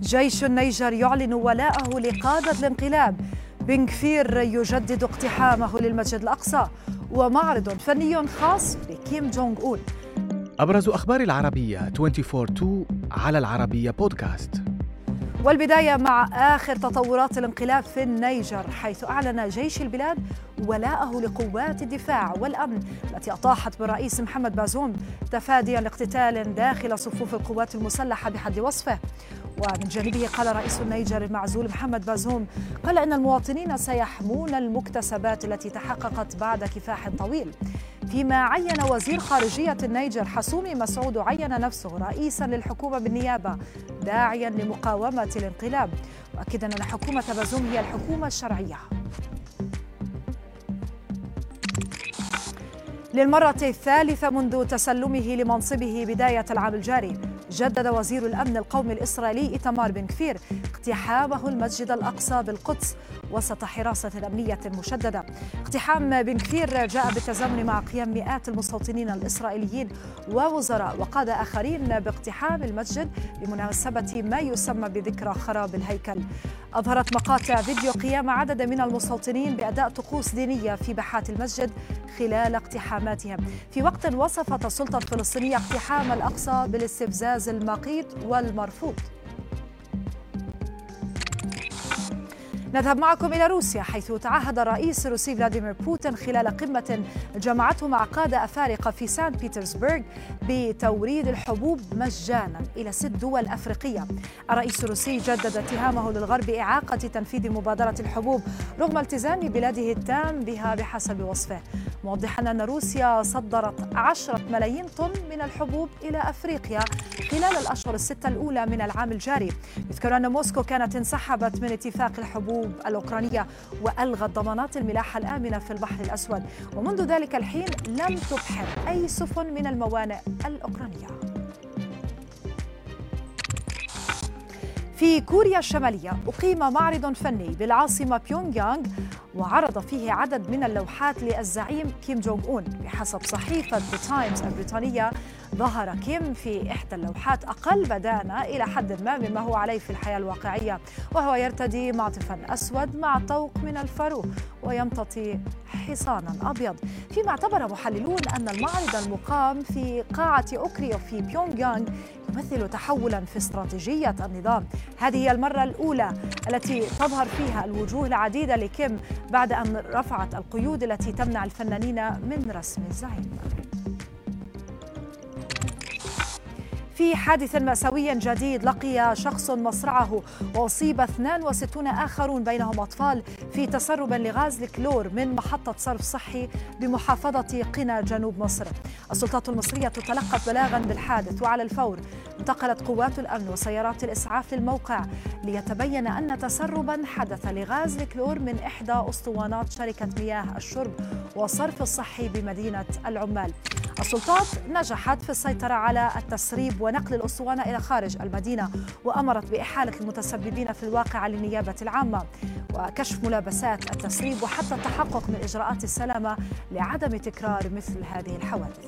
جيش النيجر يعلن ولاءه لقادة الانقلاب. بن غفير يجدد اقتحامه للمسجد الأقصى. ومعرض فني خاص بكيم جونغ أون. أبرز أخبار العربية 24 على العربية بودكاست. والبداية مع آخر تطورات الانقلاب في النيجر حيث أعلن جيش البلاد ولاءه لقوات الدفاع والأمن التي أطاحت بالرئيس محمد بازوم تفاديا لاقتتال داخل صفوف القوات المسلحة بحد وصفه. ومن جانبه قال رئيس النيجر المعزول محمد بازوم قال إن المواطنين سيحمون المكتسبات التي تحققت بعد كفاح طويل. فيما عين وزير خارجية النيجر حسومي مسعود عين نفسه رئيسا للحكومة بالنيابة داعيا لمقاومة الانقلاب. مؤكدا أن حكومة بازوم هي الحكومة الشرعية. للمرة الثالثة منذ تسلمه لمنصبه بداية العام الجاري جدد وزير الأمن القومي الإسرائيلي إيتمار بن كفير اقتحامه المسجد الأقصى بالقدس وسط حراسة أمنية مشددة اقتحام بن كفير جاء بالتزامن مع قيام مئات المستوطنين الإسرائيليين ووزراء وقاد آخرين باقتحام المسجد بمناسبة ما يسمى بذكرى خراب الهيكل. أظهرت مقاطع فيديو قيام عدد من المستوطنين بأداء طقوس دينية في باحات المسجد خلال اقتحاماتهم في وقت وصفت السلطة الفلسطينية اقتحام الأقصى بالاستفزاز المقيت والمرفوض. نذهب معكم إلى روسيا حيث تعهد الرئيس الروسي فلاديمير بوتين خلال قمة جمعته مع قادة أفارقة في سان بيترسبرغ بتوريد الحبوب مجانا إلى ست دول أفريقية. الرئيس الروسي جدد اتهامه للغرب بإعاقة تنفيذ مبادرة الحبوب رغم التزام بلاده التام بها بحسب وصفه. موضحا أن روسيا صدرت عشرة ملايين طن من الحبوب إلى أفريقيا خلال الأشهر الستة الأولى من العام الجاري. يذكر أن موسكو كانت انسحبت من اتفاق الحبوب الأوكرانية وألغت ضمانات الملاحة الآمنة في البحر الأسود. ومنذ ذلك الحين لم تبحر أي سفن من الموانئ الأوكرانية. في كوريا الشمالية أقيم معرض فني بالعاصمة بيونغ يانغ وعرض فيه عدد من اللوحات للزعيم كيم جونغ أون. بحسب صحيفة ذا تايمز البريطانية ظهر كيم في إحدى اللوحات أقل بدانة إلى حد ما مما هو عليه في الحياة الواقعية وهو يرتدي معطفا أسود مع طوق من الفرو ويمتطي حصانا أبيض. فيما اعتبر محللون أن المعرض المقام في قاعة أوكريو في بيونغ يانغ يمثل تحولا في استراتيجية النظام. هذه هي المرة الأولى التي تظهر فيها الوجوه العديدة لكيم بعد أن رفعت القيود التي تمنع الفنانين من رسم الزعيم. في حادث مأساوي جديد لقي شخص مصرعه وأصيب 62 آخرون بينهم أطفال في تسرب لغاز الكلور من محطة صرف صحي بمحافظة قنا جنوب مصر. السلطات المصرية تتلقت بلاغا بالحادث وعلى الفور. انتقلت قوات الأمن وسيارات الإسعاف للموقع ليتبين أن تسربا حدث لغاز الكلور من إحدى أسطوانات شركة مياه الشرب والصرف الصحي بمدينة العمال. السلطات نجحت في السيطرة على التسريب ونقل الأسطوانة إلى خارج المدينة وأمرت بإحالة المتسببين في الواقعة للنيابة العامة وكشف ملابسات التسريب وحتى التحقق من إجراءات السلامة لعدم تكرار مثل هذه الحوادث.